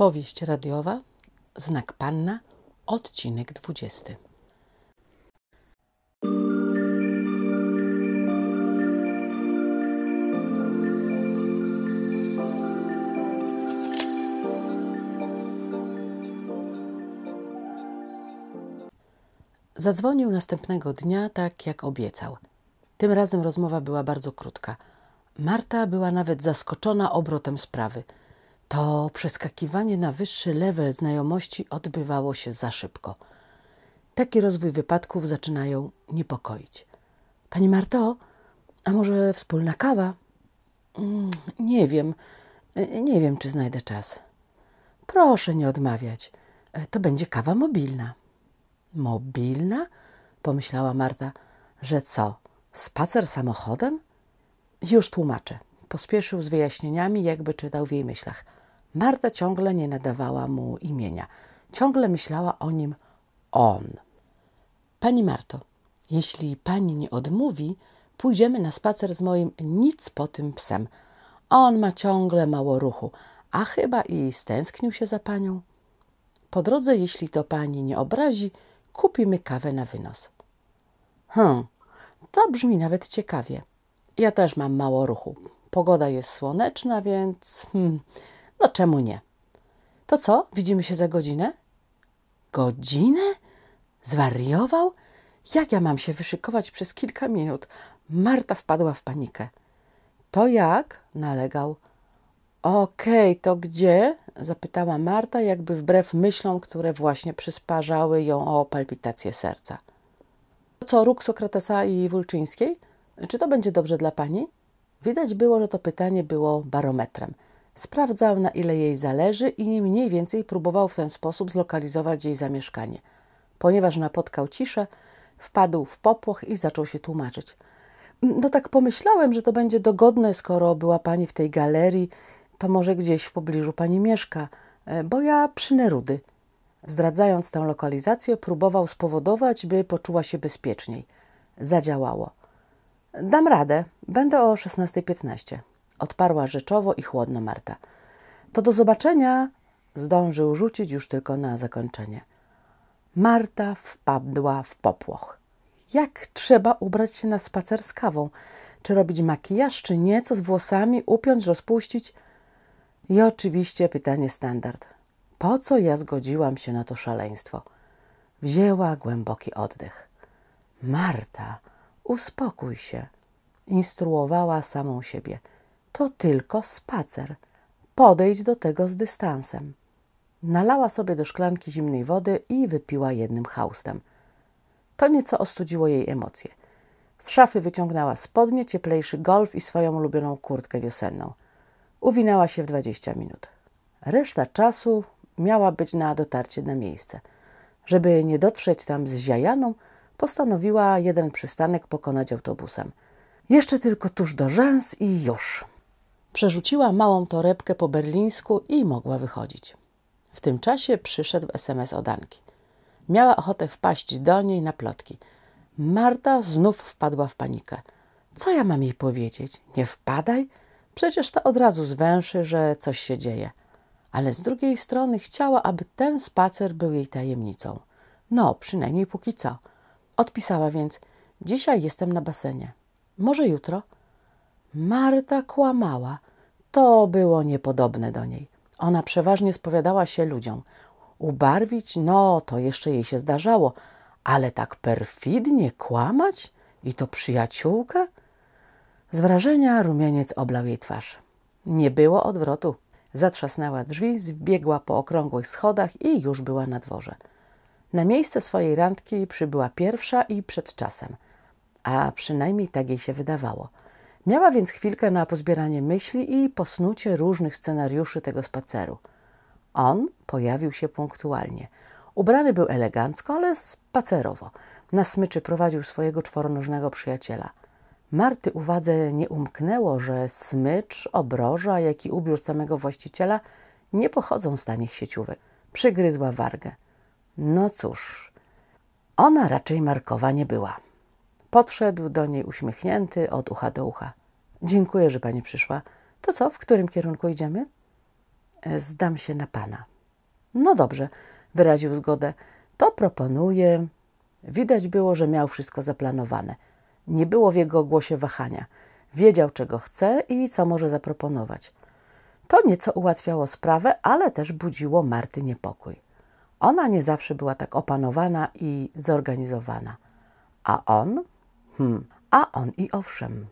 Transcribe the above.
Powieść radiowa, znak panna, odcinek dwudziesty. Zadzwonił następnego dnia, tak jak obiecał. Tym razem rozmowa była bardzo krótka. Marta była nawet zaskoczona obrotem sprawy. To przeskakiwanie na wyższy level znajomości odbywało się za szybko. Taki rozwój wypadków zaczynają niepokoić. Pani Marto, a może wspólna kawa? Mm, nie wiem, nie wiem, czy znajdę czas. Proszę nie odmawiać. To będzie kawa mobilna. Mobilna? Pomyślała Marta, że co? Spacer samochodem? Już tłumaczę. Pospieszył z wyjaśnieniami, jakby czytał w jej myślach. Marta ciągle nie nadawała mu imienia. Ciągle myślała o nim on. Pani Marto, jeśli pani nie odmówi, pójdziemy na spacer z moim nic po tym psem. On ma ciągle mało ruchu, a chyba i stęsknił się za panią. Po drodze, jeśli to pani nie obrazi, kupimy kawę na wynos. Hm, to brzmi nawet ciekawie. Ja też mam mało ruchu. Pogoda jest słoneczna, więc hmm, no czemu nie? To co, widzimy się za godzinę? Godzinę? Zwariował? Jak ja mam się wyszykować przez kilka minut? Marta wpadła w panikę. To jak? nalegał. Okej, okay, to gdzie? zapytała Marta, jakby wbrew myślom, które właśnie przysparzały ją o palpitację serca. Co, róg Sokratesa i Wulczyńskiej? Czy to będzie dobrze dla pani? Widać było, że to pytanie było barometrem. Sprawdzał, na ile jej zależy i mniej więcej próbował w ten sposób zlokalizować jej zamieszkanie. Ponieważ napotkał ciszę, wpadł w popłoch i zaczął się tłumaczyć. No tak pomyślałem, że to będzie dogodne, skoro była pani w tej galerii, to może gdzieś w pobliżu pani mieszka, e, bo ja przy Nerudy. Zdradzając tę lokalizację, próbował spowodować, by poczuła się bezpieczniej. Zadziałało. Dam radę, będę o 16.15 odparła rzeczowo i chłodno Marta. To do zobaczenia zdążył rzucić już tylko na zakończenie. Marta wpadła w popłoch. Jak trzeba ubrać się na spacer z kawą? Czy robić makijaż, czy nie? Co z włosami? Upiąć, rozpuścić? I oczywiście pytanie standard. Po co ja zgodziłam się na to szaleństwo? Wzięła głęboki oddech. Marta, uspokój się, instruowała samą siebie – to tylko spacer. Podejdź do tego z dystansem. Nalała sobie do szklanki zimnej wody i wypiła jednym haustem. To nieco ostudziło jej emocje. Z szafy wyciągnęła spodnie, cieplejszy golf i swoją ulubioną kurtkę wiosenną. Uwinęła się w dwadzieścia minut. Reszta czasu miała być na dotarcie na miejsce. Żeby nie dotrzeć tam z ziajaną, postanowiła jeden przystanek pokonać autobusem. Jeszcze tylko tuż do rzęs i już. Przerzuciła małą torebkę po berlińsku i mogła wychodzić. W tym czasie przyszedł SMS od Anki. Miała ochotę wpaść do niej na plotki. Marta znów wpadła w panikę. Co ja mam jej powiedzieć? Nie wpadaj? Przecież to od razu zwęszy, że coś się dzieje. Ale z drugiej strony chciała, aby ten spacer był jej tajemnicą. No, przynajmniej póki co. Odpisała więc: Dzisiaj jestem na basenie. Może jutro? Marta kłamała. To było niepodobne do niej. Ona przeważnie spowiadała się ludziom. Ubarwić? No, to jeszcze jej się zdarzało, ale tak perfidnie kłamać? I to przyjaciółkę? Z wrażenia rumieniec oblał jej twarz. Nie było odwrotu. Zatrzasnęła drzwi, zbiegła po okrągłych schodach i już była na dworze. Na miejsce swojej randki przybyła pierwsza i przed czasem. A przynajmniej tak jej się wydawało – Miała więc chwilkę na pozbieranie myśli i posnucie różnych scenariuszy tego spaceru. On pojawił się punktualnie. Ubrany był elegancko, ale spacerowo. Na smyczy prowadził swojego czworonożnego przyjaciela. Marty uwadze nie umknęło, że smycz, obroża, jak i ubiór samego właściciela nie pochodzą z tanich sieciówek. Przygryzła wargę. No cóż, ona raczej markowa nie była. Podszedł do niej uśmiechnięty od ucha do ucha. Dziękuję, że pani przyszła. To co, w którym kierunku idziemy? Zdam się na pana. No dobrze, wyraził zgodę. To proponuję. Widać było, że miał wszystko zaplanowane. Nie było w jego głosie wahania. Wiedział, czego chce i co może zaproponować. To nieco ułatwiało sprawę, ale też budziło Marty niepokój. Ona nie zawsze była tak opanowana i zorganizowana. A on? Hmm, a on i owszem.